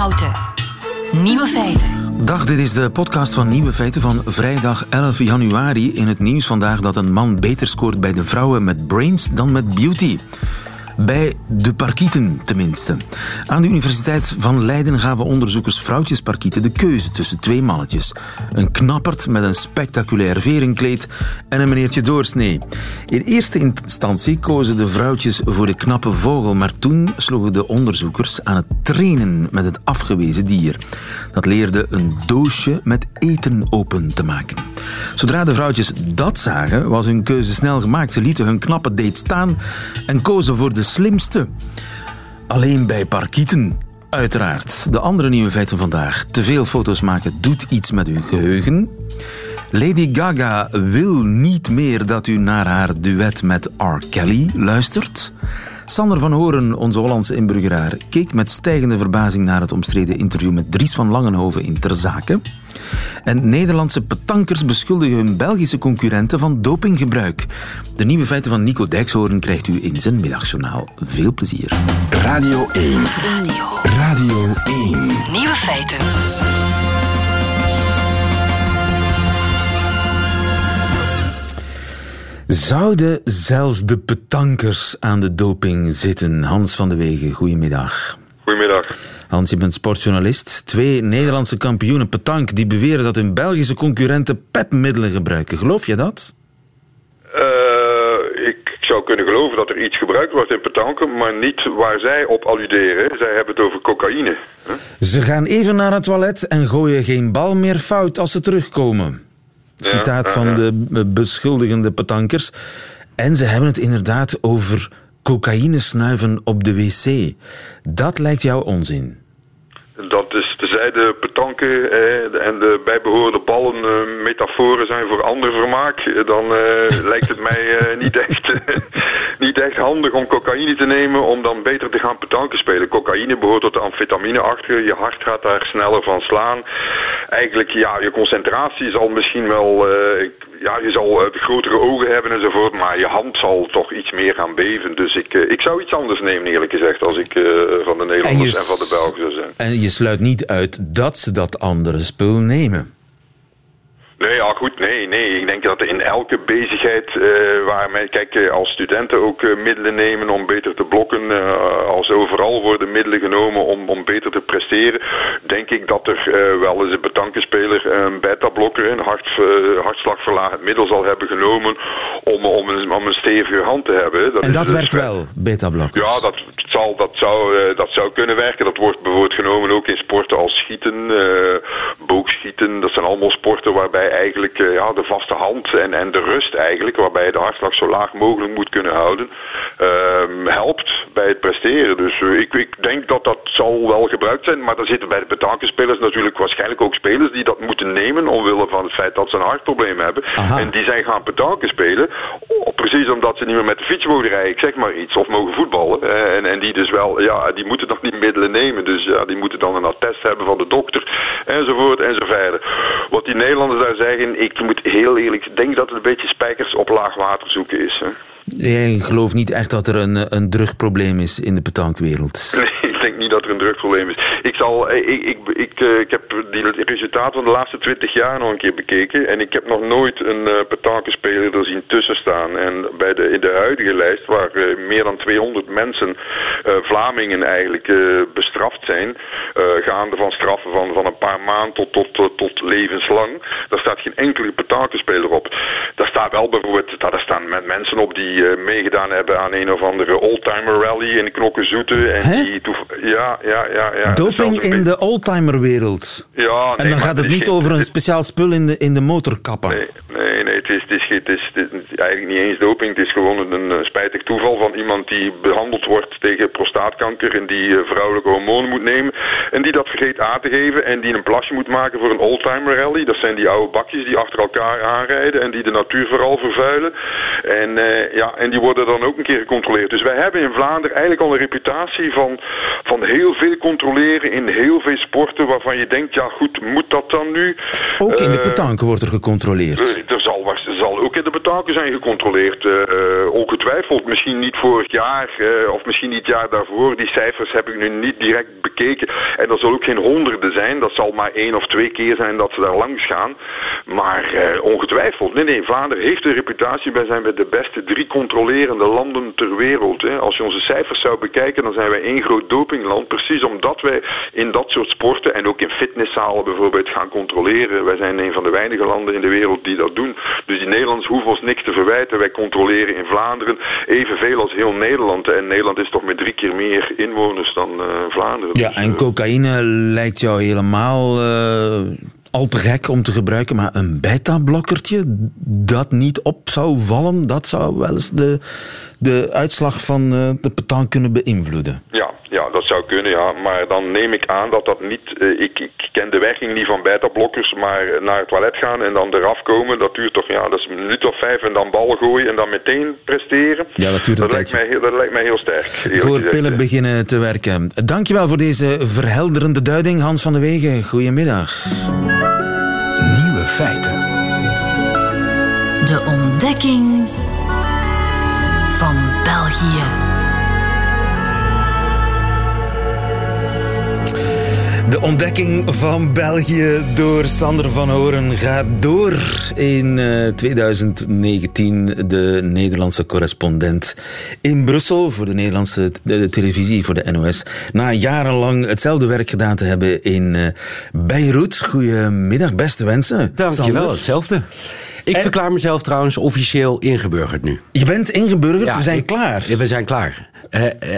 Houten. Nieuwe feiten. Dag, dit is de podcast van Nieuwe Feiten van vrijdag 11 januari. In het nieuws vandaag dat een man beter scoort bij de vrouwen met brains dan met beauty. Bij de parkieten tenminste. Aan de Universiteit van Leiden gaven onderzoekers vrouwtjesparkieten de keuze tussen twee mannetjes. Een knappert met een spectaculair verenkleed en een meneertje doorsnee. In eerste instantie kozen de vrouwtjes voor de knappe vogel, maar toen sloegen de onderzoekers aan het trainen met het afgewezen dier. Dat leerde een doosje met eten open te maken. Zodra de vrouwtjes dat zagen, was hun keuze snel gemaakt. Ze lieten hun knappe date staan en kozen voor de slimste. Alleen bij parkieten. Uiteraard. De andere nieuwe feiten vandaag. Te veel foto's maken doet iets met uw geheugen. Lady Gaga wil niet meer dat u naar haar duet met R. Kelly luistert. Sander van Horen, onze Hollandse inburgeraar, keek met stijgende verbazing naar het omstreden interview met Dries van Langenhoven in Terzake. En Nederlandse petankers beschuldigen hun Belgische concurrenten van dopinggebruik. De nieuwe feiten van Nico Dijkshoorn krijgt u in zijn middagjournaal. Veel plezier. Radio 1. Radio. Radio 1. Nieuwe feiten. Zouden zelfs de petankers aan de doping zitten? Hans van de Wegen, goedemiddag. Goedemiddag. Hans, je bent sportjournalist. Twee Nederlandse kampioenen petank die beweren dat hun Belgische concurrenten petmiddelen gebruiken. Geloof je dat? Eh, ik zou kunnen geloven dat er iets gebruikt wordt in petanken, maar niet waar zij op alluderen. Zij hebben het over cocaïne. Ze gaan even naar het toilet en gooien geen bal meer fout als ze terugkomen. Citaat van de be- beschuldigende petankers. En ze hebben het inderdaad over cocaïne snuiven op de wc. Dat lijkt jou onzin. Dat is tezijde petanken en de bijbehorende ballen eh, metaforen zijn voor ander vermaak. eh, Dan eh, lijkt het mij niet, echt, niet echt handig om cocaïne te nemen om dan beter te gaan petanken spelen. Cocaïne behoort tot de amfetamine achter. Je hart gaat daar sneller van slaan. Eigenlijk, ja, je concentratie zal misschien wel... ja, je zal eh, grotere ogen hebben enzovoort, maar je hand zal toch iets meer gaan beven. Dus ik, eh, ik zou iets anders nemen, eerlijk gezegd, als ik eh, van de Nederlanders en, s- van de Belgen zou zijn. En je sluit niet uit dat ze dat andere spul nemen. Nee, ja goed, nee, nee. Ik denk dat in elke bezigheid eh, waar men, kijk, eh, als studenten ook eh, middelen nemen om beter te blokken, eh, als overal worden middelen genomen om, om beter te presteren, denk ik dat er wel eens een betankenspeler een beta-blokker, een hart, hartslagverlagend middel zal hebben genomen om, om, een, om een stevige hand te hebben. En is dat dus werkt wel, beta-blokkers. Ja, dat, zal, dat, zou, dat zou kunnen werken. Dat wordt bijvoorbeeld genomen ook in sporten als schieten, boogschieten. Dat zijn allemaal sporten waarbij eigenlijk eh, ja, de vaste hand en, en de rust eigenlijk, waarbij je de hartslag zo laag mogelijk moet kunnen houden, ehm, helpt bij het presteren. Dus eh, ik, ik denk dat dat zal wel gebruikt zijn. Maar dan zitten bij de betankenspelers natuurlijk waarschijnlijk ook spelers die dat moeten nemen omwille van het feit dat ze een hartprobleem hebben. Aha. En die zijn gaan petanken spelen. precies omdat ze niet meer met de fiets mogen rijden, ik zeg maar iets, of mogen voetballen. Eh, en, en die dus wel, ja, die moeten nog niet middelen nemen. Dus ja, die moeten dan een attest hebben van de dokter, enzovoort, en zo verder. Wat die Nederlanders daar zeggen, ik moet heel eerlijk, ik denk dat het een beetje spijkers op laag water zoeken is. Hè. Jij gelooft niet echt dat er een, een drugprobleem is in de petankwereld. denk niet dat er een drugprobleem is. Ik, zal, eh, ik, ik, ik, eh, ik heb die resultaten van de laatste twintig jaar nog een keer bekeken. En ik heb nog nooit een uh, petankenspeler er zien tussen staan. En bij de, in de huidige lijst, waar uh, meer dan 200 mensen, uh, Vlamingen eigenlijk, bestraft zijn. gaande van straffen van, van een paar maanden tot, tot, tot, levenslang. Daar staat geen enkele petankenspeler op. Daar staat wel bijvoorbeeld, daar staan met mensen op die meegedaan hebben aan een of andere oldtimer rally in Knokkenzoete. En die ja, ja, ja. ja. Doping in de oldtimerwereld. Ja, nee, en dan gaat het niet over een speciaal spul in de, in de motorkappen. Nee, nee, nee het, is, het, is, het, is, het is eigenlijk niet eens doping. Het is gewoon een, eh, spijtig toeval van iemand die behandeld wordt tegen prostaatkanker en die eh, vrouwelijke hormonen moet nemen. En die dat vergeet aan te geven en die een plasje moet maken voor een oldtimer rally. Dat zijn die oude bakjes die achter elkaar aanrijden en die de natuur vooral vervuilen. En, eh, ja, en die worden dan ook een keer gecontroleerd. Dus wij hebben in Vlaanderen eigenlijk al een reputatie van, van heel veel controleren in heel veel sporten waarvan je denkt, ja goed, moet dat dan nu? Ook in de Eh, petanque wordt er gecontroleerd. eh, Er zal, er zal ook in de betaken zijn gecontroleerd. eh, eh, ongetwijfeld. Misschien niet vorig jaar uh, of misschien niet het jaar daarvoor. Die cijfers heb ik nu niet direct bekeken. En er zullen ook geen honderden zijn. Dat zal maar één of twee keer zijn dat ze daar langs gaan. Maar ongetwijfeld. Nee, nee, Vlaanderen heeft een reputatie. Wij zijn bij de beste drie controlerende landen ter wereld. Hè. Als je onze cijfers zou bekijken, dan zijn wij één groot dopingland. Precies omdat wij in dat soort sporten en ook in fitnesszalen bijvoorbeeld gaan controleren. Wij zijn een van de weinige landen in de wereld die dat doen. Dus die Nederlanders hoeven ons niks te verwijten. Wij controleren in Vlaanderen evenveel als heel Nederland. En Nederland is toch met drie keer meer inwoners dan uh, Vlaanderen. Ja, dus, en cocaïne lijkt jou helemaal uh, al te gek om te gebruiken, maar een beta-blokkertje dat niet op zou vallen, dat zou wel eens de, de uitslag van de petan kunnen beïnvloeden. Ja, ja, dat zou kunnen, ja. Maar dan neem ik aan dat dat niet... Uh, ik, ik ken de werking niet van beta-blokkers, maar naar het toilet gaan en dan eraf komen, dat duurt toch, ja, dat is een minuut of vijf en dan ballen gooien en dan meteen presteren. Ja, dat duurt dat een lijkt, mij, heel- dat lijkt mij heel sterk. Voor gezegd, pillen beginnen te werken. Dankjewel voor deze verhelderende duiding, Hans van de Wegen. Goedemiddag. Nieuwe feiten. De ontdekking van België. De ontdekking van België door Sander van Horen gaat door in eh, 2019. De Nederlandse correspondent in Brussel voor de Nederlandse de televisie, voor de NOS. Na jarenlang hetzelfde werk gedaan te hebben in eh, Beirut. Goedemiddag, beste wensen. Dankjewel, Sander. hetzelfde. Ik En- verklaar mezelf trouwens officieel ingeburgerd nu. Je bent ingeburgerd, Ja, we zijn ik- klaar. We zijn klaar.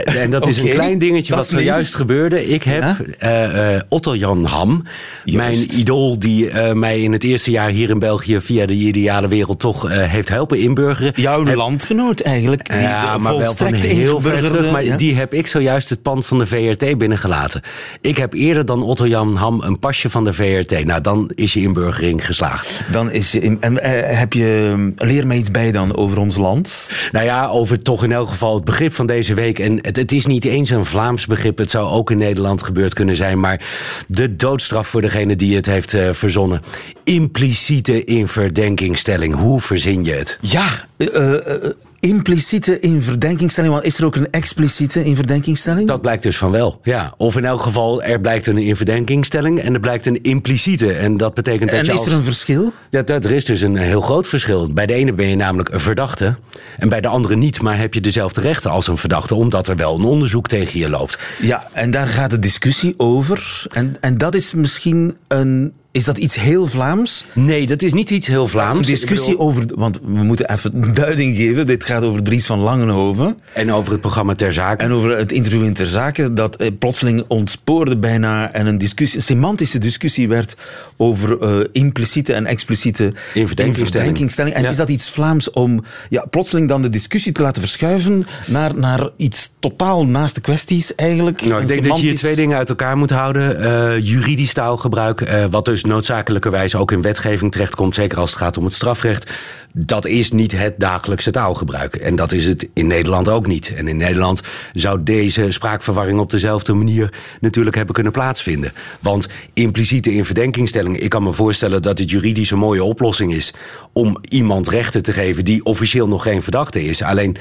En dat is een klein dingetje wat zojuist gebeurde. Ik heb Ja? eh, eh, Otto Jan Ham, mijn idool die eh, mij in het eerste jaar hier in België via de ideale wereld toch heeft helpen inburgeren. Jouw Heb- landgenoot eigenlijk. Die ja, maar wel van heel ver terug. Maar ja. die heb ik zojuist het pand van de VRT binnengelaten. Ik heb eerder dan Otto Jan Ham een pasje van de VRT. Nou, dan is je inburgering geslaagd. Dan is je in, en heb je leer me iets bij dan over ons land? Nou ja, over toch in elk geval het begrip van deze week. En het, het is niet eens een Vlaams begrip. Het zou ook in Nederland gebeurd kunnen zijn. Maar de doodstraf voor degene die het heeft eh, verzonnen. Impliciete inverdenkingstelling. Hoe verzin je het? Ja, eh, eh, impliciete inverdenkingstelling. Want is er ook een expliciete inverdenkingstelling? Dat blijkt dus van wel. Ja. Of in elk geval, er blijkt een inverdenkingstelling en er blijkt een impliciete. En dat betekent dat en je is als... er een verschil? Ja, dat- er is dus een heel groot verschil. Bij de ene ben je namelijk een verdachte en bij de andere niet. Maar heb je dezelfde rechten als een verdachte, omdat er wel een onderzoek tegen je loopt. Ja, en daar gaat de discussie over. En, en dat is misschien een... Is dat iets heel Vlaams? Nee, dat is niet iets heel Een Vlaams. discussie Ik bedoel- over... Want we moeten even duiding geven. Dit gaat over Dries van Langenhoven. En over het programma Ter Zake. En over het interview in Ter Zake, dat eh, plotseling ontspoorde bijna en een, discussie, een semantische discussie werd over eh, impliciete en expliciete inverdenkingstelling. En Ja. is dat iets Vlaams om ja, plotseling dan de discussie te laten verschuiven naar, naar iets totaal naast de kwesties eigenlijk? Nou, ik denk dat je hier twee dingen uit elkaar moet houden. Eh, juridisch taalgebruik, eh, wat dus noodzakelijkerwijs ook in wetgeving terechtkomt, zeker als het gaat om het strafrecht. Dat is niet het dagelijkse taalgebruik. En dat is het in Nederland ook niet. En in Nederland zou deze spraakverwarring op dezelfde manier natuurlijk hebben kunnen plaatsvinden. Want impliciete inverdenkingstelling, ik kan me voorstellen dat het juridisch een mooie oplossing is om iemand rechten te geven die officieel nog geen verdachte is. Alleen.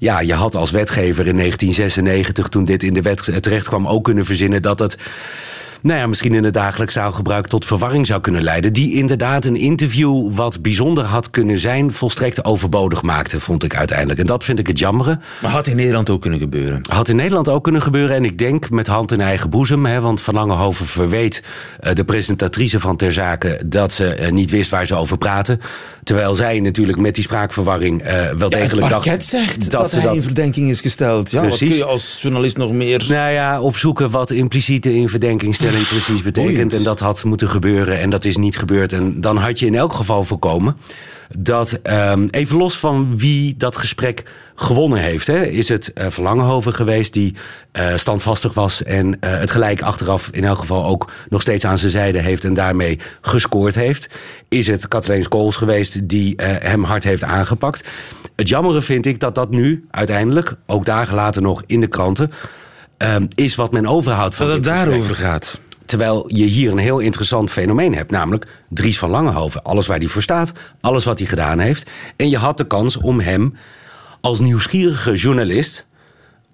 Ja, je had als wetgever in 1996, toen dit in de wet terecht kwam, ook kunnen verzinnen dat het nou ja, misschien in het dagelijks taalgebruik tot verwarring zou kunnen leiden. Die inderdaad een interview wat bijzonder had kunnen zijn, volstrekt overbodig maakte, vond ik uiteindelijk. En dat vind ik het jammere. Maar had in Nederland ook kunnen gebeuren. Had in Nederland ook kunnen gebeuren. En ik denk met hand in eigen boezem. Hè, want Van Langenhoven verweet eh, de presentatrice van Ter Zake... dat ze eh, niet wist waar ze over praten. Terwijl zij natuurlijk met die spraakverwarring eh, wel Ja, degelijk dacht... zegt dat, ze hij dat in verdenking is gesteld. Ja, wat Precies. kun je als journalist nog meer... nou ja, opzoeken wat impliciete precies betekent. En dat had moeten gebeuren en dat is niet gebeurd. En dan had je in elk geval voorkomen dat, ehm, even los van wie dat gesprek gewonnen heeft... Hè, is het eh Van Langenhoven geweest die eh, standvastig was... en eh, het gelijk achteraf in elk geval ook nog steeds aan zijn zijde heeft... en daarmee gescoord heeft. Is het Kathleen Scholes geweest die hem hard heeft aangepakt. Het jammere vind ik dat dat nu uiteindelijk, ook dagen later nog in de kranten... ehm, is wat men overhoudt van dat het daarover gaat. Terwijl je hier een heel interessant fenomeen hebt, namelijk Dries van Langenhoven. Alles waar hij voor staat, alles wat hij gedaan heeft. En je had de kans om hem als nieuwsgierige journalist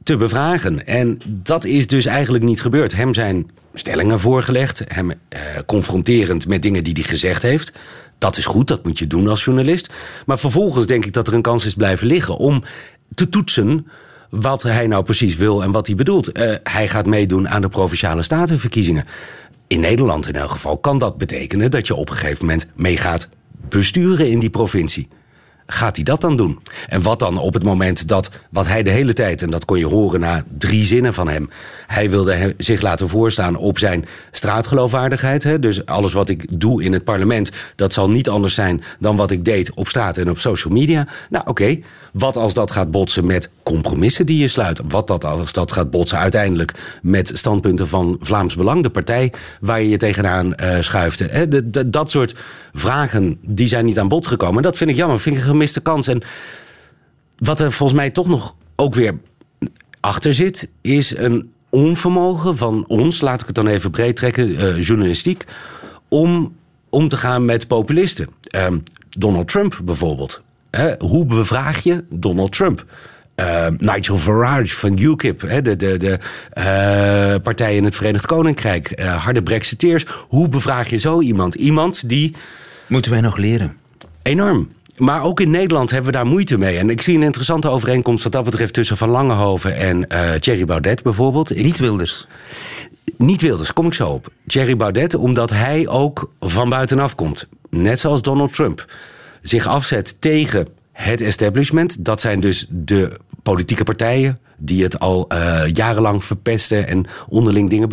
te bevragen. En dat is dus eigenlijk niet gebeurd. Hem zijn stellingen voorgelegd, hem eh, confronterend met dingen die hij gezegd heeft. Dat is goed, dat moet je doen als journalist. Maar vervolgens denk ik dat er een kans is blijven liggen om te toetsen wat hij nou precies wil en wat hij bedoelt. Uh, hij gaat meedoen aan de provinciale statenverkiezingen. In Nederland in elk geval kan dat betekenen dat je op een gegeven moment meegaat besturen in die provincie gaat hij dat dan doen? En wat dan op het moment dat, wat hij de hele tijd, en dat kon je horen na drie zinnen van hem, hij wilde zich laten voorstaan op zijn straatgeloofwaardigheid. Hè? Dus alles wat ik doe in het parlement, dat zal niet anders zijn dan wat ik deed op straat en op social media. Nou oké, wat als dat gaat botsen met compromissen die je sluit? Wat dat als dat gaat botsen uiteindelijk met standpunten van Vlaams Belang, de partij waar je je tegenaan uh, schuift? Hè? De, dat soort vragen, die zijn niet aan bod gekomen. Dat vind ik jammer, vind ik gemiste kans. En wat er volgens mij toch nog ook weer achter zit, is een onvermogen van ons, laat ik het dan even breed trekken, uh, journalistiek, om om te gaan met populisten. Uh, Donald Trump bijvoorbeeld. hoe bevraag je Donald Trump? Uh, Nigel Farage van UKIP, hè, de, de, de uh, partij in het Verenigd Koninkrijk, uh, harde Brexiteers. Hoe bevraag je zo iemand? Iemand die. Moeten wij nog leren? Enorm. Maar ook in Nederland hebben we daar moeite mee. En ik zie een interessante overeenkomst wat dat betreft tussen Van Langenhoven en uh, Thierry Baudet bijvoorbeeld. Ik... Niet Wilders. Niet Wilders, kom ik zo op. Thierry Baudet, omdat hij ook van buitenaf komt. Net zoals Donald Trump. Zich afzet tegen het establishment. Dat zijn dus de politieke partijen die het al uh, jarenlang verpesten en onderling dingen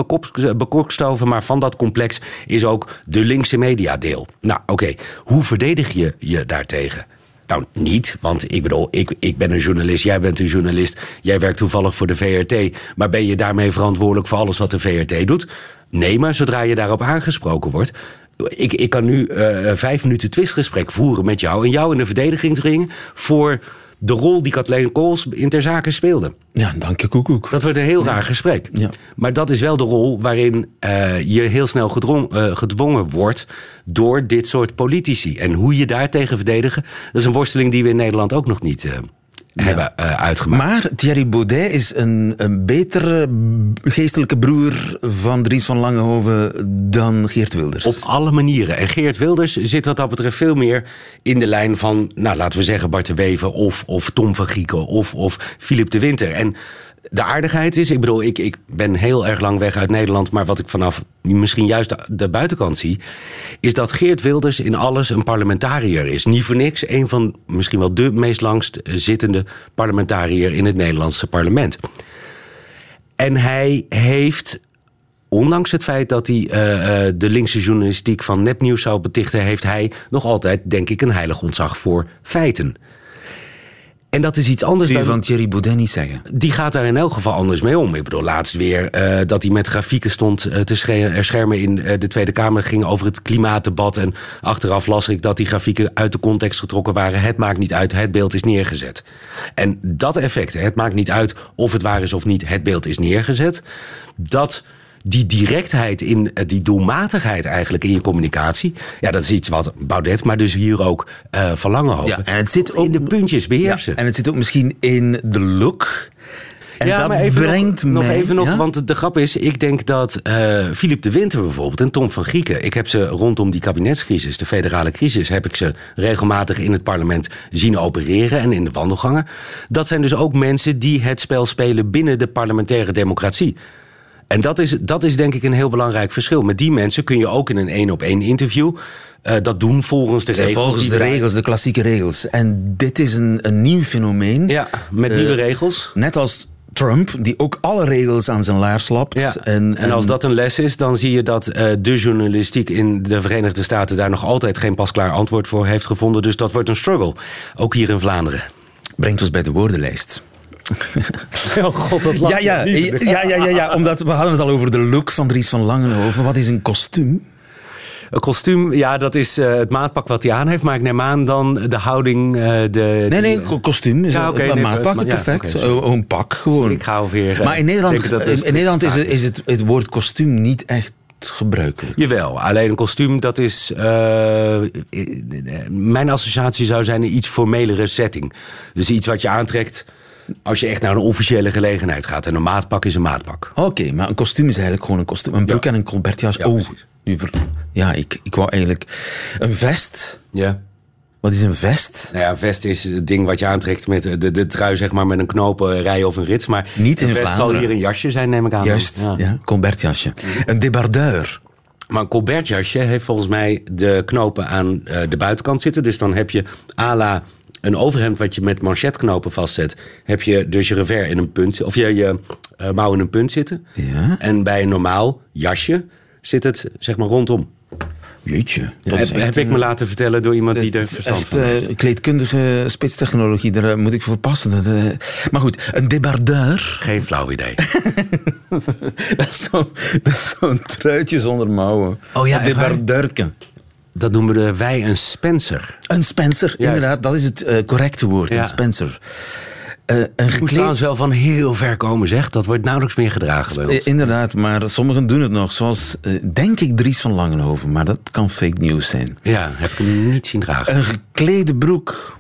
bekokstoven. Maar van dat complex is ook de linkse media deel. Nou, oké, hoe verdedig je je daartegen? Nou, niet, want ik bedoel, ik, ik ben een journalist, jij bent een journalist, jij werkt toevallig voor de VRT, maar ben je daarmee verantwoordelijk voor alles wat de VRT doet? Nee, maar zodra je daarop aangesproken wordt, ik, ik kan nu uh, vijf minuten twistgesprek voeren met jou en jou in de verdedigingsring voor de rol die Kathleen Kools in ter zake speelde. Ja, dank je koekoek. Dat wordt een heel raar gesprek. Ja. Maar dat is wel de rol waarin uh, je heel snel uh, gedwongen wordt door dit soort politici. En hoe je daartegen verdedigen, dat is een worsteling die we in Nederland ook nog niet uh, hebben uh, uitgemaakt. Maar Thierry Baudet is een, een betere geestelijke broer van Dries van Langehoven dan Geert Wilders. Op alle manieren. En Geert Wilders zit wat dat betreft veel meer in de lijn van, nou laten we zeggen, Bart de Wever of, of Tom van Grieken of, of Philip de Winter. En de aardigheid is, ik bedoel, ik, ik ben heel erg lang weg uit Nederland, maar wat ik vanaf misschien juist de, buitenkant zie, is dat Geert Wilders in alles een parlementariër is. Niet voor niks, een van misschien wel de meest langst zittende parlementariër in het Nederlandse parlement. En hij heeft ondanks het feit dat hij uh, uh, de linkse journalistiek van nepnieuws zou betichten, heeft hij nog altijd, denk ik, een heilig ontzag voor feiten. En dat is iets anders Kun je dan... van Thierry Baudet niet zeggen? Die gaat daar in elk geval anders mee om. Ik bedoel, laatst weer uh, dat hij met grafieken stond uh, te schermen in uh, de Tweede Kamer. ging over het klimaatdebat. En achteraf las ik dat die grafieken uit de context getrokken waren. Het maakt niet uit, het beeld is neergezet. En dat effect, het maakt niet uit of het waar is of niet, het beeld is neergezet. Dat die directheid, in, die doelmatigheid eigenlijk in je communicatie. Ja, dat is iets wat Baudet, maar dus hier ook uh, Verlangen hopen. Ja, en het zit ook in de puntjes beheersen. Ja, en het zit ook misschien in de look. En ja, dat maar even brengt nog, mij, nog even nog, ja? want de grap is, ik denk dat uh, Philip de Winter bijvoorbeeld en Tom van Grieken, ik heb ze rondom die kabinetscrisis, de federale crisis, heb ik ze regelmatig in het parlement zien opereren en in de wandelgangen. Dat zijn dus ook mensen die het spel spelen binnen de parlementaire democratie. En dat is, dat is denk ik een heel belangrijk verschil. Met die mensen kun je ook in een één-op-één interview uh, dat doen volgens de regels. Volgens de regels, de klassieke regels. En dit is een, een nieuw fenomeen. Ja, met uh, nieuwe regels. Net als Trump, die ook alle regels aan zijn laars lapt. Ja. En, en, en, als dat een les is, dan zie je dat uh, de journalistiek in de Verenigde Staten daar nog altijd geen pasklaar antwoord voor heeft gevonden. Dus dat wordt een struggle. Ook hier in Vlaanderen. Brengt ons bij de woordenlijst. Oh god, dat ja, ja, ja, ja, ja, ja, omdat we hadden het al over de look van Dries van Langenhoven. Wat is een kostuum? Een kostuum, ja, dat is uh, het maatpak wat hij aan heeft. Maar ik neem aan dan de houding. Uh, de, nee, nee, kostuum is ja, okay, een nee, maatpak, maar, perfect. Ja, okay, een pak gewoon. Ik ga. Uh, maar in Nederland, dat in, in Nederland is, het, is het, het woord kostuum niet echt gebruikelijk. Jawel, alleen een kostuum, dat is... eh, eh, mijn associatie zou zijn een iets formelere setting. Dus iets wat je aantrekt als je echt naar een officiële gelegenheid gaat. En een maatpak is een maatpak. Oké, maar een kostuum is eigenlijk gewoon een kostuum. Een broek Ja. en een colbertjas. Ja, oh, nu ver- ja ik, ik wou eigenlijk... Een vest. Ja. Wat is een vest? Nou ja, een vest is het ding wat je aantrekt met de, de trui, zeg maar, met een knopen, rij of een rits. Maar Niet in een vest zal Vlaanderen. hier een jasje zijn, neem ik aan. Juist, Ja. ja. colbertjasje. Een debardeur. Maar een colbertjasje heeft volgens mij de knopen aan eh, de buitenkant zitten. Dus dan heb je à la een overhemd wat je met manchetknopen vastzet. Heb je dus je revers in een punt, of je, je eh, mouw in een punt zitten. Ja. En bij een normaal jasje zit het zeg maar rondom. Jeetje. Dat heb, heb ik me laten vertellen door iemand die er verstand Echt van heeft. eh, kleedkundige spitstechnologie, daar eh, moet ik voor passen. Dat, eh, Maar goed, een debardeur. Geen flauw idee. dat is zo- zo'n truitje zonder mouwen. Oh ja, een echt waar? debardeurke. Dat noemen wij een Spencer. Een Spencer, inderdaad, dat is het eh, correcte woord. Ja. Een Spencer. Eh, een Moest gekleed... trouwens wel van heel ver komen, zeg. Dat wordt nauwelijks meer gedragen bij ons. Inderdaad, maar sommigen doen het nog. Zoals, eh, denk ik, Dries van Langenhoven. Maar dat kan fake news zijn. Ja, heb ik hem niet zien dragen. Een geklede broek.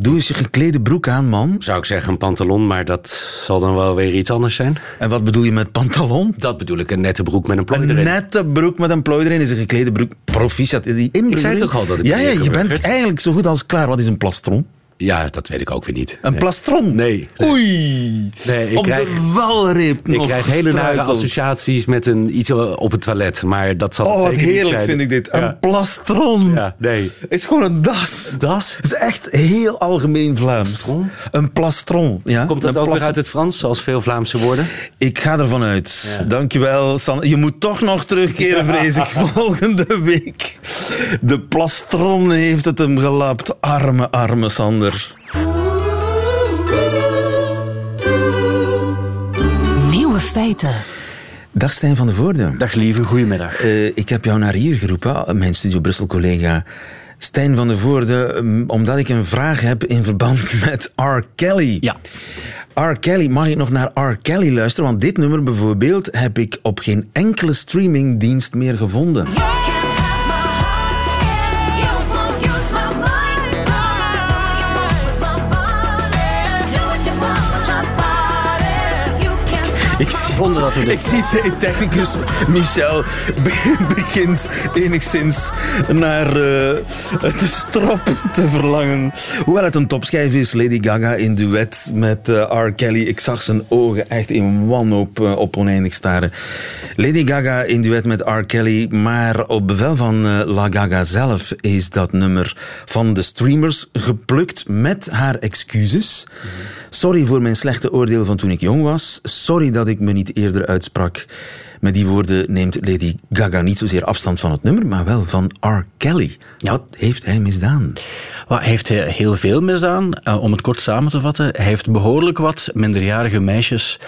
Doe eens je geklede broek aan, man. Zou ik zeggen een pantalon, maar dat zal dan wel weer iets anders zijn. En wat bedoel je met pantalon? Dat bedoel ik, een nette broek met een plooi Een erin. nette broek met een plooi erin is een geklede broek. Proficiat. Die inbreng- zei toch al dat ik Ja, ja je bent eigenlijk zo goed als klaar. Wat is een plastron? Ja, dat weet ik ook weer niet. Een nee. plastron? Nee. Oei. Nee, ik Op krijg- de valreep Ik krijg hele nare associaties met een, iets op het toilet, maar dat zal het Oh, wat heerlijk vind ik dit. Ja. Een plastron. Ja, nee. is gewoon een das. Das? Het is echt heel algemeen Vlaams. Plastron? Een plastron. Ja? Komt dat Een ook weer uit het Frans, zoals veel Vlaamse woorden? Ik ga ervan uit. Dankjewel, San. Je moet toch nog terugkeren, vrees ik, volgende week. De plastron heeft het hem gelapt. Arme, arme Sander. Nieuwe feiten. Dag Stijn van de Voorde. Dag lieve, goedemiddag. Eh, ik heb jou naar hier geroepen, mijn Studio Brussel-collega Stijn van de Voorde, omdat ik een vraag heb in verband met R. Kelly. Ja. R. Kelly, mag ik nog naar R. Kelly luisteren? Want dit nummer bijvoorbeeld heb ik op geen enkele streamingdienst meer gevonden. Ik zie, Vonden dat we dit- ik zie de technicus Michel be- begint enigszins naar eh, de strop te verlangen. Hoewel het een topschijf is, Lady Gaga in duet met eh, R. Kelly. Ik zag zijn ogen echt in wanhoop eh, op oneindig staren. Lady Gaga in duet met R. Kelly, maar op bevel van eh, La Gaga zelf is dat nummer van de streamers geplukt met haar excuses. Sorry voor mijn slechte oordeel van toen ik jong was. Sorry dat ik me niet eerder uitsprak. Met die woorden neemt Lady Gaga niet zozeer afstand van het nummer, maar wel van R. Kelly. Wat heeft hij misdaan? Wat heeft hij heel veel misdaan? Eh, om het kort samen te vatten, hij heeft behoorlijk wat minderjarige meisjes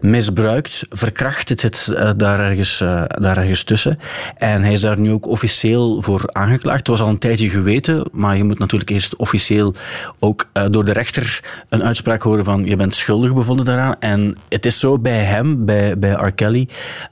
misbruikt, verkracht. Het zit eh, daar, ergens, eh, daar ergens tussen. En hij is daar nu ook officieel voor aangeklaagd. Het was al een tijdje geweten, maar je moet natuurlijk eerst officieel ook eh, door de rechter een uitspraak horen van je bent schuldig bevonden daaraan. En het is zo bij hem, bij, bij R. Kelly,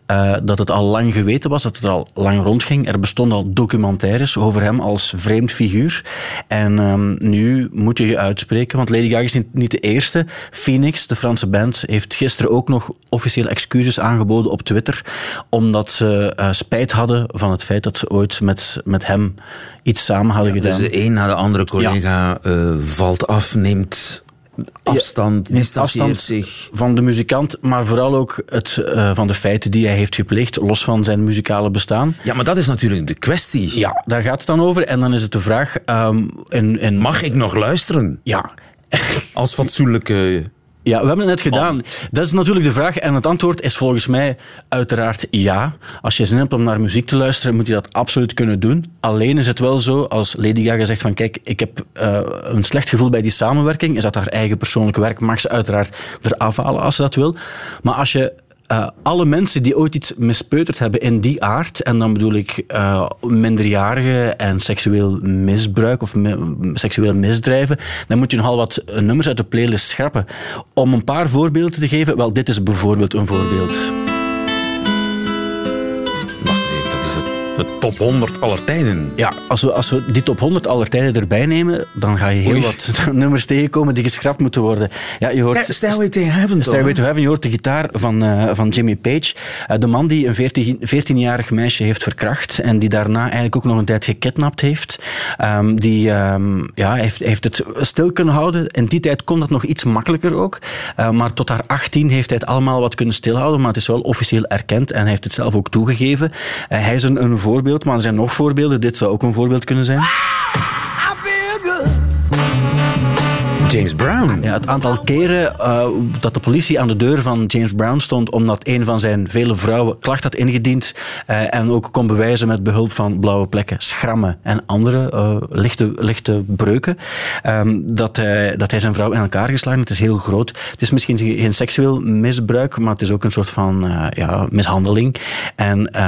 eh, dat het al lang geweten was, dat het al lang rondging. Er bestonden al documentaires over hem als vreemd figuur. En ehm, nu moet je je uitspreken, want Lady Gaga is niet, niet de eerste. Phoenix, de Franse band, heeft gisteren ook nog officieel excuses aangeboden op Twitter, omdat ze eh, spijt hadden van het feit dat ze ooit met, met hem iets samen hadden Dus gedaan. de een na de andere collega eh, valt af, neemt afstand, distancieert afstand zich. van de muzikant, maar vooral ook het, eh, van de feiten die hij heeft gepleegd, los van zijn muzikale bestaan. Ja, maar dat is natuurlijk de kwestie. Ja, daar gaat het dan over. En dan is het de vraag... ehm in, in, Mag ik nog luisteren? Ja. Als fatsoenlijke... Ja, we hebben het net gedaan. Dat is natuurlijk de vraag. En het antwoord is volgens mij uiteraard ja. Als je zin hebt om naar muziek te luisteren, moet je dat absoluut kunnen doen. Alleen is het wel zo, als Lady Gaga zegt van kijk, ik heb eh, een slecht gevoel bij die samenwerking, is dat haar eigen persoonlijke werk, mag ze uiteraard eraf halen als ze dat wil. Maar als je eh, alle mensen die ooit iets mispeuterd hebben in die aard, en dan bedoel ik eh minderjarigen en seksueel misbruik of seksuele misdrijven, dan moet je nogal wat eh, nummers uit de playlist schrappen. Om een paar voorbeelden te geven, wel, dit is bijvoorbeeld een voorbeeld. De top 100 aller tijden. Ja, als we, als we die top 100 aller tijden erbij nemen, dan ga je heel Oei. wat nummers tegenkomen die geschrapt moeten worden. Ja, je hoort... Stairway to Heaven? Stairway to Heaven, je hoort de gitaar van, eh, van Jimmy Page. Eh, de man die een 14 14-jarig meisje heeft verkracht en die daarna eigenlijk ook nog een tijd gekidnapt heeft. Ehm, die ehm, ja, heeft, heeft het stil kunnen houden. In die tijd kon dat nog iets makkelijker ook. Eh, maar tot haar 18 heeft hij het allemaal wat kunnen stilhouden, maar het is wel officieel erkend en hij heeft het zelf ook toegegeven. Hij is een, een voorbeeld, maar er zijn nog voorbeelden. Dit zou ook een voorbeeld kunnen zijn. James Brown. Ja, het aantal keren eh, dat de politie aan de deur van James Brown stond omdat een van zijn vele vrouwen klacht had ingediend eh, en ook kon bewijzen met behulp van blauwe plekken, schrammen en andere eh, lichte, lichte breuken, ehm, dat, hij, dat hij zijn vrouw in elkaar geslagen. Het is heel groot. Het is misschien geen seksueel misbruik, maar het is ook een soort van ja, mishandeling en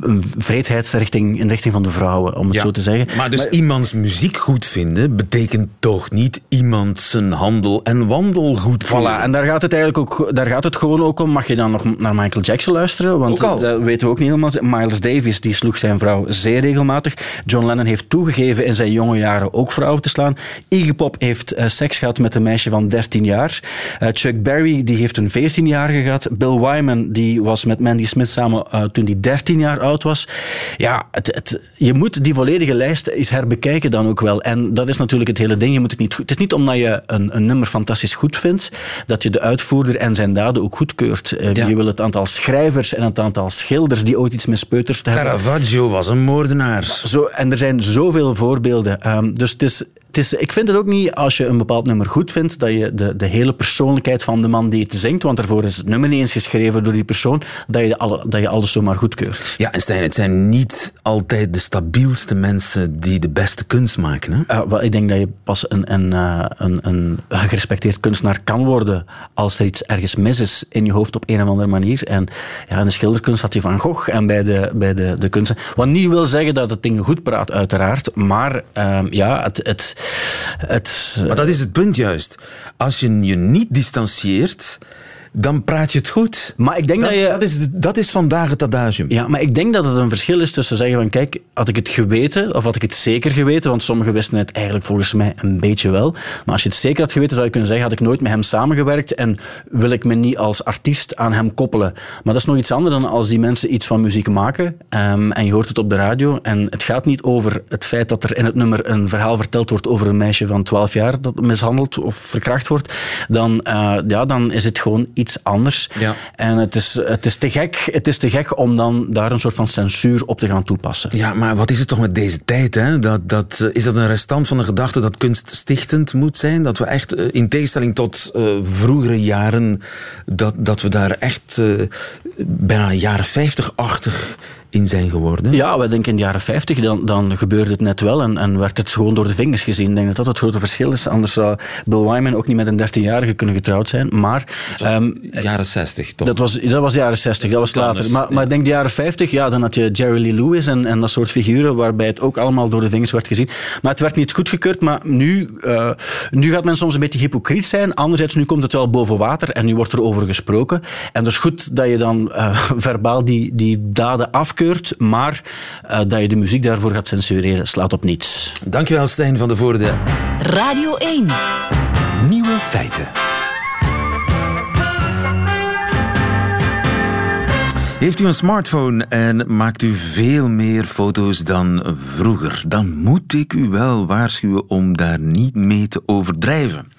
een vreedheid in de richting van de vrouwen, om het Ja. zo te zeggen. Maar dus iemands muziek goed vinden betekent toch niet iemand zijn handel en wandel goed vinden? Voilà, en daar gaat het eigenlijk ook, daar gaat het gewoon ook om. Mag je dan nog naar Michael Jackson luisteren? Want Ook al. dat weten we ook niet helemaal. Miles Davis die sloeg zijn vrouw zeer regelmatig. John Lennon heeft toegegeven in zijn jonge jaren ook vrouwen te slaan. Iggy Pop heeft eh, seks gehad met een meisje van 13 jaar. Eh, Chuck Berry die heeft een 14-jarige gehad. Bill Wyman die was met Mandy Smith samen eh, toen hij 13 jaar oud was. Ja, het, het, je moet die volledige lijst eens herbekijken dan ook wel. En dat is natuurlijk het hele ding. Je moet het, niet, goed- het is niet omdat je een, een nummer fantastisch goed vindt, dat je de uitvoerder en zijn daden ook goedkeurt. Ja. Je wil het aantal schrijvers en het aantal schilders die ooit iets mispeuterd hebben. Caravaggio was een moordenaar. Zo, en er zijn zoveel voorbeelden. Ehm, dus het is, het is, ik vind het ook niet, als je een bepaald nummer goed vindt, dat je de, de hele persoonlijkheid van de man die het zingt, want daarvoor is het nummer niet eens geschreven door die persoon, dat je, alle, dat je alles zomaar goedkeurt. Ja, en Stijn, het zijn niet altijd de stabielste mensen die de beste kunst maken. Hè? Uh, wel, ik denk dat je pas een, een, eh, een, een gerespecteerd kunstenaar kan worden als er iets ergens mis is in je hoofd op een of andere manier. En ja, in de schilderkunst had je Van Gogh en bij de, bij de, de kunsten. Wat niet wil zeggen dat het dingen goed praat, uiteraard. Maar ehm, ja, het... het, Maar dat is het punt juist. Als je je niet distancieert, dan praat je het goed. maar ik denk Dat, dat je... dat, is, dat is vandaag het adagium. Ja, maar ik denk dat het een verschil is tussen zeggen van kijk, had ik het geweten of had ik het zeker geweten, want sommigen wisten het eigenlijk volgens mij een beetje wel. Maar als je het zeker had geweten, zou je kunnen zeggen, had ik nooit met hem samengewerkt en wil ik me niet als artiest aan hem koppelen. Maar dat is nog iets anders dan als die mensen iets van muziek maken ehm, en je hoort het op de radio en het gaat niet over het feit dat er in het nummer een verhaal verteld wordt over een meisje van 12 jaar dat mishandeld of verkracht wordt, dan, eh, ja, dan is het gewoon iets anders. Ja. En het is, het, is te gek, het is te gek om dan daar een soort van censuur op te gaan toepassen. Ja, maar wat is het toch met deze tijd? Hè? Dat, dat, is dat een restant van de gedachte dat kunst stichtend moet zijn? Dat we echt, eh, in tegenstelling tot eh, vroegere jaren, dat, dat we daar echt eh, bijna jaren 50-achtig in zijn geworden? Ja, we denken in de jaren 50, dan, dan gebeurde het net wel en, en werd het gewoon door de vingers gezien. Ik denk dat dat het grote verschil is. Anders zou Bill Wyman ook niet met een 13-jarige kunnen getrouwd zijn. Maar ehm, Jaren 60, toch? dat, was, dat was de jaren 60, dat was later. anders, Maar, maar ik denk de jaren 50, ja, dan had je Jerry Lee Lewis en, en dat soort figuren waarbij het ook allemaal door de vingers werd gezien. Maar het werd niet goedgekeurd, maar nu, eh, nu gaat men soms een beetje hypocriet zijn. Anderzijds, nu komt het wel boven water en nu wordt er over gesproken. En dat is goed dat je dan eh, verbaal die, die daden afkeurt, maar eh, dat je de muziek daarvoor gaat censureren, slaat op niets. Dankjewel, Stijn van de Voorde. Radio 1. Nieuwe feiten. Heeft u een smartphone en maakt u veel meer foto's dan vroeger, dan moet ik u wel waarschuwen om daar niet mee te overdrijven.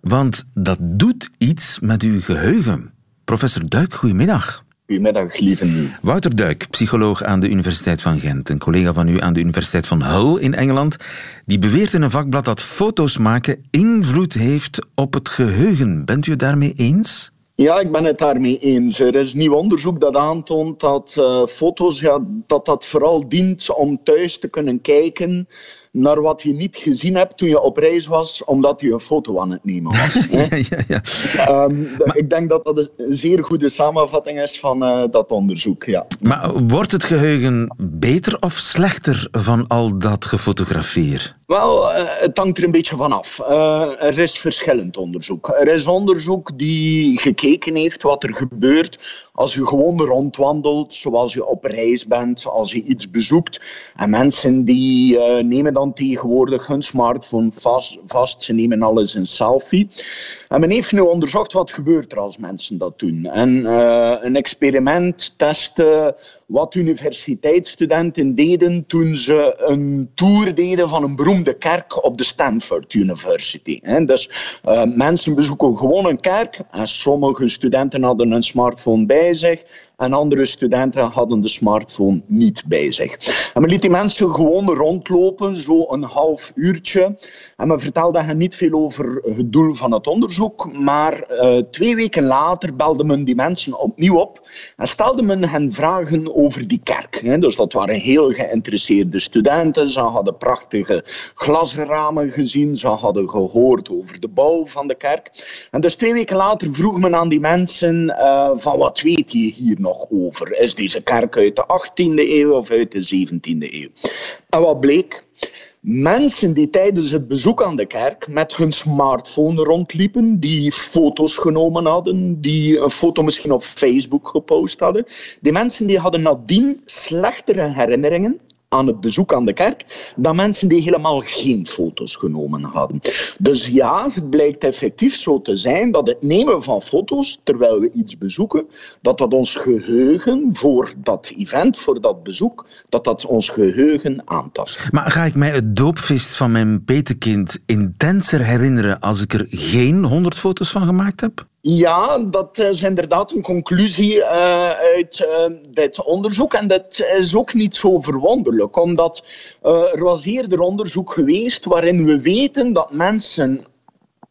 Want dat doet iets met uw geheugen. Professor Duik, goedemiddag. Goedemiddag, lieve. Wouter Duik, psycholoog aan de Universiteit van Gent, een collega van u aan de Universiteit van Hull in Engeland, die beweert in een vakblad dat foto's maken invloed heeft op het geheugen. Bent u het daarmee eens? Ja, ik ben het daarmee eens. Er is nieuw onderzoek dat aantoont dat eh, foto's ja, dat dat vooral dient om thuis te kunnen kijken naar wat je niet gezien hebt toen je op reis was, omdat je een foto aan het nemen was. ja, ja, ja. Ehm, ik denk dat dat een zeer goede samenvatting is van uh, dat onderzoek. Ja. Maar wordt het geheugen beter of slechter van al dat gefotografeer? Wel, uh, het hangt er een beetje van af. Uh, er is verschillend onderzoek. Er is onderzoek die gekeken heeft wat er gebeurt als je gewoon rondwandelt, zoals je op reis bent, als je iets bezoekt. En mensen die nemen dan tegenwoordig hun smartphone vast, vast, ze nemen alles een selfie. En men heeft nu onderzocht wat gebeurt er als mensen dat doen. En een experiment testen wat universiteitsstudenten deden toen ze een tour deden van een beroemde kerk op de Stanford University. Dus uh, mensen bezoeken gewoon een kerk en sommige studenten hadden een smartphone bij zich en andere studenten hadden de smartphone niet bij zich. En men liet die mensen gewoon rondlopen, zo een half uurtje. En men vertelde hen niet veel over het doel van het onderzoek, maar uh, twee weken later belde men die mensen opnieuw op en stelde men hen vragen over die kerk. Dus dat waren heel geïnteresseerde studenten. Ze hadden prachtige glasramen gezien, ze hadden gehoord over de bouw van de kerk. En dus twee weken later vroeg men aan die mensen uh, van wat weet je hier nog over? Is deze kerk uit de 18e eeuw of uit de 17e eeuw? En wat bleek? Mensen die tijdens het bezoek aan de kerk met hun smartphone rondliepen, die foto's genomen hadden, die een foto misschien op Facebook gepost hadden, die mensen die hadden nadien slechtere herinneringen aan het bezoek aan de kerk dan mensen die helemaal geen foto's genomen hadden. Dus ja, het blijkt effectief zo te zijn dat het nemen van foto's terwijl we iets bezoeken, dat dat ons geheugen voor dat event, voor dat bezoek, dat dat ons geheugen aantast. Maar ga ik mij het doopfeest van mijn petekind intenser herinneren als ik er geen honderd foto's van gemaakt heb? Ja, dat is inderdaad een conclusie uh, uit uh, dit onderzoek. En dat is ook niet zo verwonderlijk, omdat uh, er was eerder onderzoek geweest waarin we weten dat mensen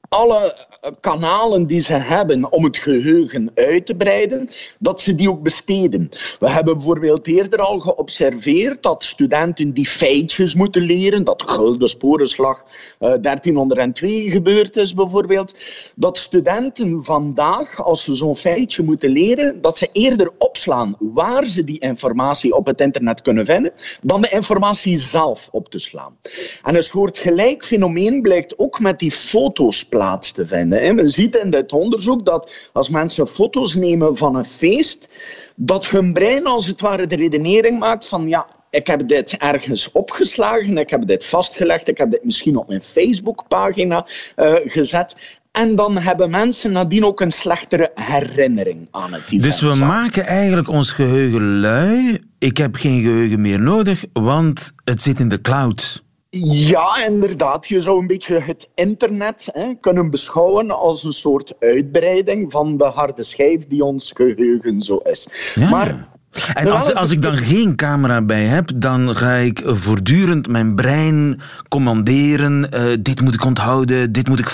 alle kanalen die ze hebben om het geheugen uit te breiden, dat ze die ook besteden. We hebben bijvoorbeeld eerder al geobserveerd dat studenten die feitjes moeten leren, dat gulden sporenslag uh, 1302 gebeurd is bijvoorbeeld, dat studenten vandaag, als ze zo'n feitje moeten leren, dat ze eerder opslaan waar ze die informatie op het internet kunnen vinden, dan de informatie zelf op te slaan. En een soort gelijk fenomeen blijkt ook met die foto's plaats te vinden. Men ziet in dit onderzoek dat als mensen foto's nemen van een feest, dat hun brein als het ware de redenering maakt van ja, ik heb dit ergens opgeslagen, ik heb dit vastgelegd, ik heb dit misschien op mijn Facebookpagina uh, gezet. En dan hebben mensen nadien ook een slechtere herinnering aan het event. Dus we maken eigenlijk ons geheugen lui. Ik heb geen geheugen meer nodig, want het zit in de cloud. Ja, inderdaad. Je zou een beetje het internet hè, kunnen beschouwen als een soort uitbreiding van de harde schijf die ons geheugen zo is. Ja. Maar en als, als ik dan geen camera bij heb, dan ga ik voortdurend mijn brein commanderen. Uh, dit moet ik onthouden, dit moet ik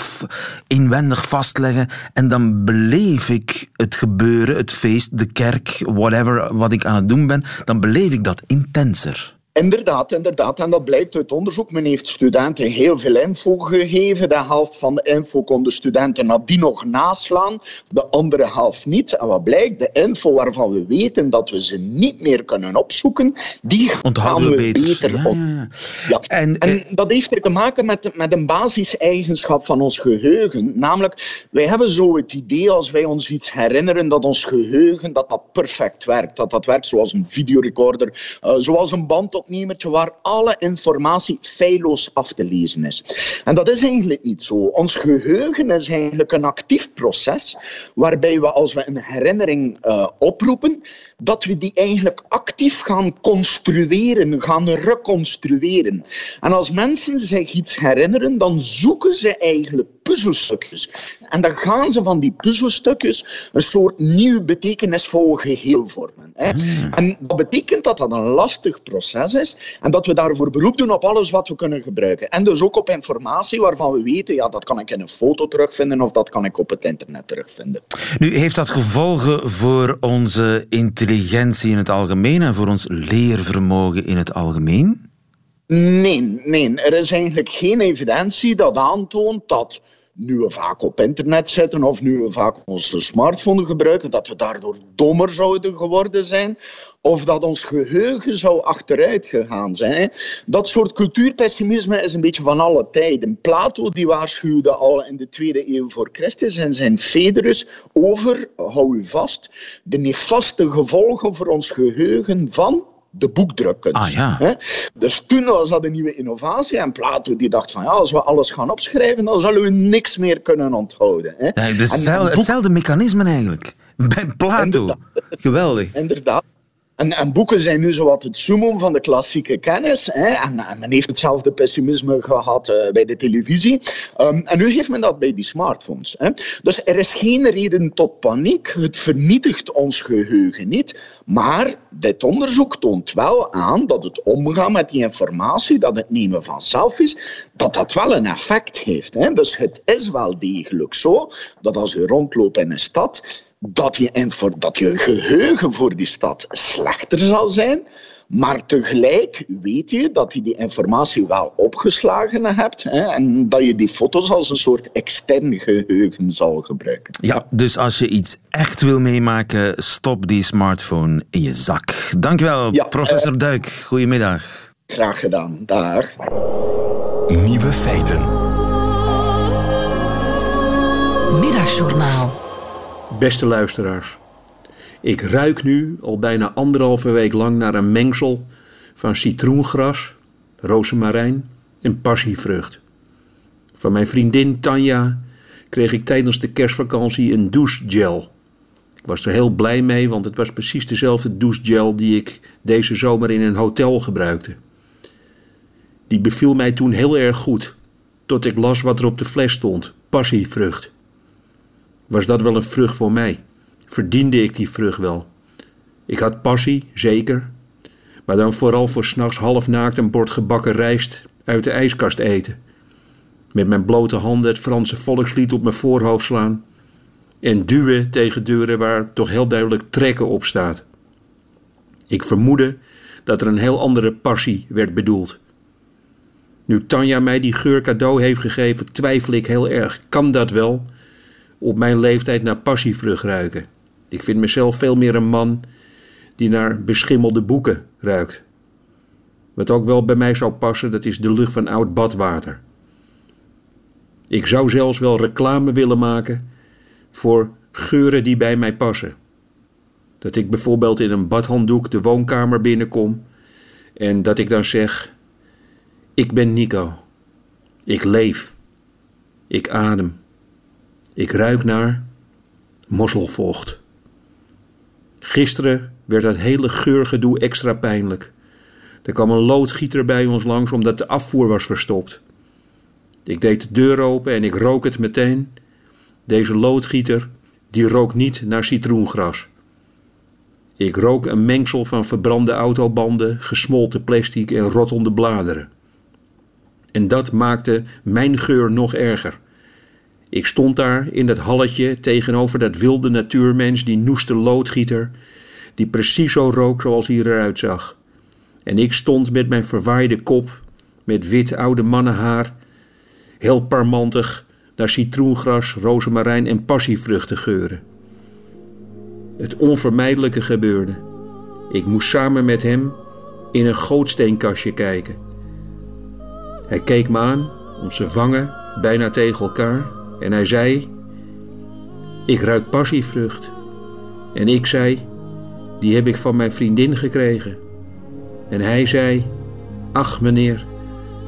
inwendig vastleggen. En dan beleef ik het gebeuren, het feest, de kerk, whatever, wat ik aan het doen ben. Dan beleef ik dat intenser. Inderdaad, inderdaad. En dat blijkt uit onderzoek. Men heeft studenten heel veel info gegeven. De helft van de info konden studenten nadien nog naslaan, de andere helft niet. En wat blijkt? De info waarvan we weten dat we ze niet meer kunnen opzoeken, die Onthouden gaan we beter. op. ja. Ja. En, En eh, dat heeft er te maken met, met een basiseigenschap van ons geheugen. Namelijk, wij hebben zo het idee als wij ons iets herinneren dat ons geheugen dat dat perfect werkt. Dat dat werkt zoals een videorecorder, eh, zoals een waar alle informatie feilloos af te lezen is. En dat is eigenlijk niet zo. Ons geheugen is eigenlijk een actief proces waarbij we als we een herinnering eh, oproepen, dat we die eigenlijk actief gaan construeren, gaan reconstrueren. En als mensen zich iets herinneren, dan zoeken ze eigenlijk puzzelstukjes. En dan gaan ze van die puzzelstukjes een soort nieuw betekenisvol geheel vormen. Hè. En dat betekent dat dat een lastig proces is en dat we daarvoor beroep doen op alles wat we kunnen gebruiken. En dus ook op informatie waarvan we weten, ja, dat kan ik in een foto terugvinden of dat kan ik op het internet terugvinden. nu, heeft dat gevolgen voor onze intelligentie in het algemeen en voor ons leervermogen in het algemeen? Nee, nee, er is eigenlijk geen evidentie dat aantoont dat nu we vaak op internet zitten of nu we vaak onze smartphone gebruiken, dat we daardoor dommer zouden geworden zijn of dat ons geheugen zou achteruit gegaan zijn. Dat soort cultuurpessimisme is een beetje van alle tijden. Plato die waarschuwde al in de tweede eeuw voor Christus en zijn Federus over, hou u vast, de nefaste gevolgen voor ons geheugen van de boekdrukkunst. Ah, ja. Dus toen was dat een nieuwe innovatie. En Plato die dacht van ja, als we alles gaan opschrijven, dan zullen we niks meer kunnen onthouden. Hè. Ja, dus hetzelfde, hetzelfde mechanisme eigenlijk. Bij Plato. Inderdaad. Geweldig. Inderdaad. En, en, boeken zijn nu zowat het summum van de klassieke kennis. Hè? En, en, men heeft hetzelfde pessimisme gehad uh, bij de televisie. Um, en nu heeft men dat bij die smartphones. Hè? Dus er is geen reden tot paniek. Het vernietigt ons geheugen niet. Maar dit onderzoek toont wel aan dat het omgaan met die informatie, dat het nemen van selfies, dat dat wel een effect heeft. Hè? Dus het is wel degelijk zo dat als je rondloopt in een stad dat je, dat je geheugen voor die stad slechter zal zijn. Maar tegelijk weet je dat je die informatie wel opgeslagen hebt hè, en dat je die foto's als een soort extern geheugen zal gebruiken. Ja, dus als je iets echt wil meemaken, stop die smartphone in je zak. Dankjewel, ja, professor uh, Duik. Goedemiddag. Graag gedaan. Dag. Nieuwe feiten. Middagjournaal. Beste luisteraars, ik ruik nu al bijna anderhalve week lang naar een mengsel van citroengras, rozemarijn en passievrucht. Van mijn vriendin Tanja kreeg ik tijdens de kerstvakantie een douchegel. Ik was er heel blij mee, want het was precies dezelfde douchegel die ik deze zomer in een hotel gebruikte. Die beviel mij toen heel erg goed, tot ik las wat er op de fles stond: passievrucht. Was dat wel een vrucht voor mij? Verdiende ik die vrucht wel? Ik had passie, zeker. Maar dan vooral voor s'nachts half naakt een bord gebakken rijst uit de ijskast eten. Met mijn blote handen het Franse volkslied op mijn voorhoofd slaan. En duwen tegen deuren waar toch heel duidelijk trekken op staat. Ik vermoedde dat er een heel andere passie werd bedoeld. Nu Tanja mij die geur cadeau heeft gegeven, twijfel ik heel erg. Kan dat wel? Op mijn leeftijd naar passievrucht ruiken. Ik vind mezelf veel meer een man die naar beschimmelde boeken ruikt. Wat ook wel bij mij zou passen, dat is de lucht van oud badwater. Ik zou zelfs wel reclame willen maken voor geuren die bij mij passen. Dat ik bijvoorbeeld in een badhanddoek de woonkamer binnenkom en dat ik dan zeg: Ik ben Nico. Ik leef. Ik adem. Ik ruik naar mosselvocht. Gisteren werd dat hele geurgedoe extra pijnlijk. Er kwam een loodgieter bij ons langs omdat de afvoer was verstopt. Ik deed de deur open en ik rook het meteen. Deze loodgieter, die rook niet naar citroengras. Ik rook een mengsel van verbrande autobanden, gesmolten plastic en rottende bladeren. En dat maakte mijn geur nog erger. Ik stond daar in dat halletje tegenover dat wilde natuurmens, die noeste loodgieter, die precies zo rook zoals hij eruit zag. En ik stond met mijn verwaaide kop, met wit oude mannenhaar, heel parmantig naar citroengras, rozemarijn en passievruchten geuren. Het onvermijdelijke gebeurde. Ik moest samen met hem in een gootsteenkastje kijken. Hij keek me aan, onze vangen bijna tegen elkaar, en hij zei: Ik ruik passievrucht. En ik zei: Die heb ik van mijn vriendin gekregen. En hij zei: Ach, meneer,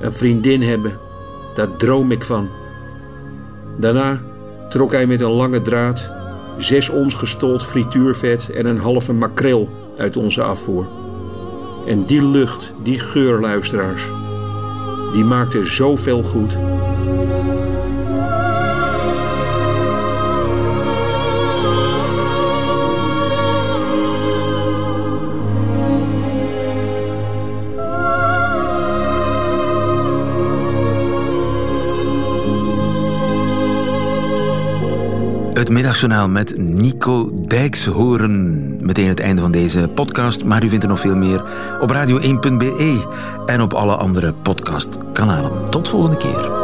een vriendin hebben, daar droom ik van. Daarna trok hij met een lange draad zes ons gestold frituurvet en een halve makreel uit onze afvoer. En die lucht, die geur, luisteraars, die maakte zoveel goed. Het middagjournaal met Nico Dijkshoorn. Meteen het einde van deze podcast, maar u vindt er nog veel meer op radio1.be en op alle andere podcastkanalen. Tot volgende keer.